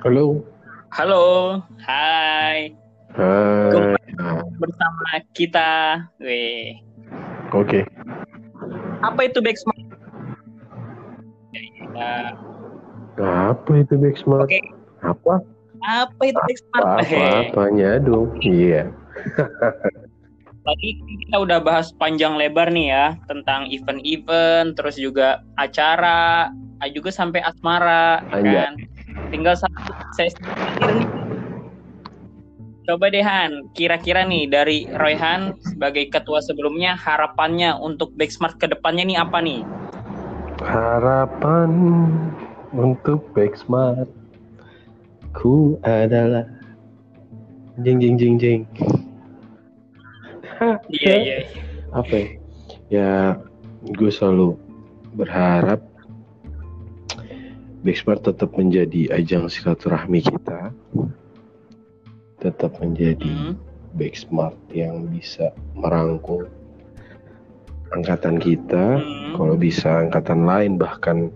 Halo. Halo, hai. Hai. Bersama kita, weh. Oke. Apa itu back smart? Ya, Apa itu back smart? Oke, Apa? apa itu back smart? Apa apanya dong? Iya. Tadi kita udah bahas panjang lebar nih ya tentang event-event, terus juga acara, ah, juga sampai asmara, ya Anjay. kan? Tinggal satu terakhir nih. Coba deh Han, kira-kira nih dari Royhan sebagai ketua sebelumnya harapannya untuk Backsmart ke depannya nih apa nih? Harapan untuk back smart ku adalah jing jing jing jing. Iya iya. Apa ya? Ya, gue selalu berharap Backsmart tetap menjadi ajang silaturahmi kita, tetap menjadi Hmm. Yang bisa merangkul angkatan kita, Hmm. kalau bisa angkatan lain bahkan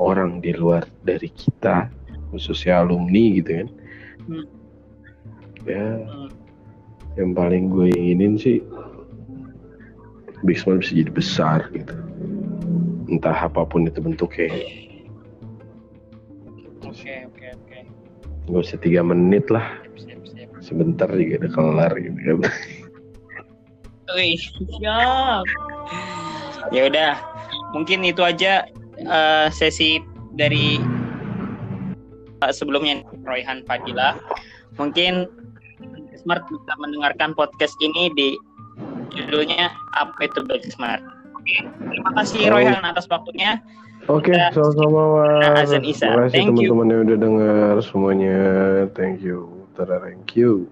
orang di luar dari kita, khususnya alumni gitu kan. Hmm. Ya, Hmm. yang paling gue inginin sih Backsmart bisa jadi besar gitu. Entah apa pun itu bentuknya. Oke oke oke. Usah tiga menit lah, Siap siap. sebentar juga udah kelar gitu kan. Wih, siap. Ya udah, mungkin itu aja eh, sesi dari eh, sebelumnya Royhan Fadila. Mungkin Smart bisa mendengarkan podcast ini di judulnya apa itu Back Smart. Oke, terima kasih. Royhan atas waktunya. Oke, Ya. sama-sama Mas. Terima kasih teman-teman yang udah dengar semuanya. Thank you. Thank you.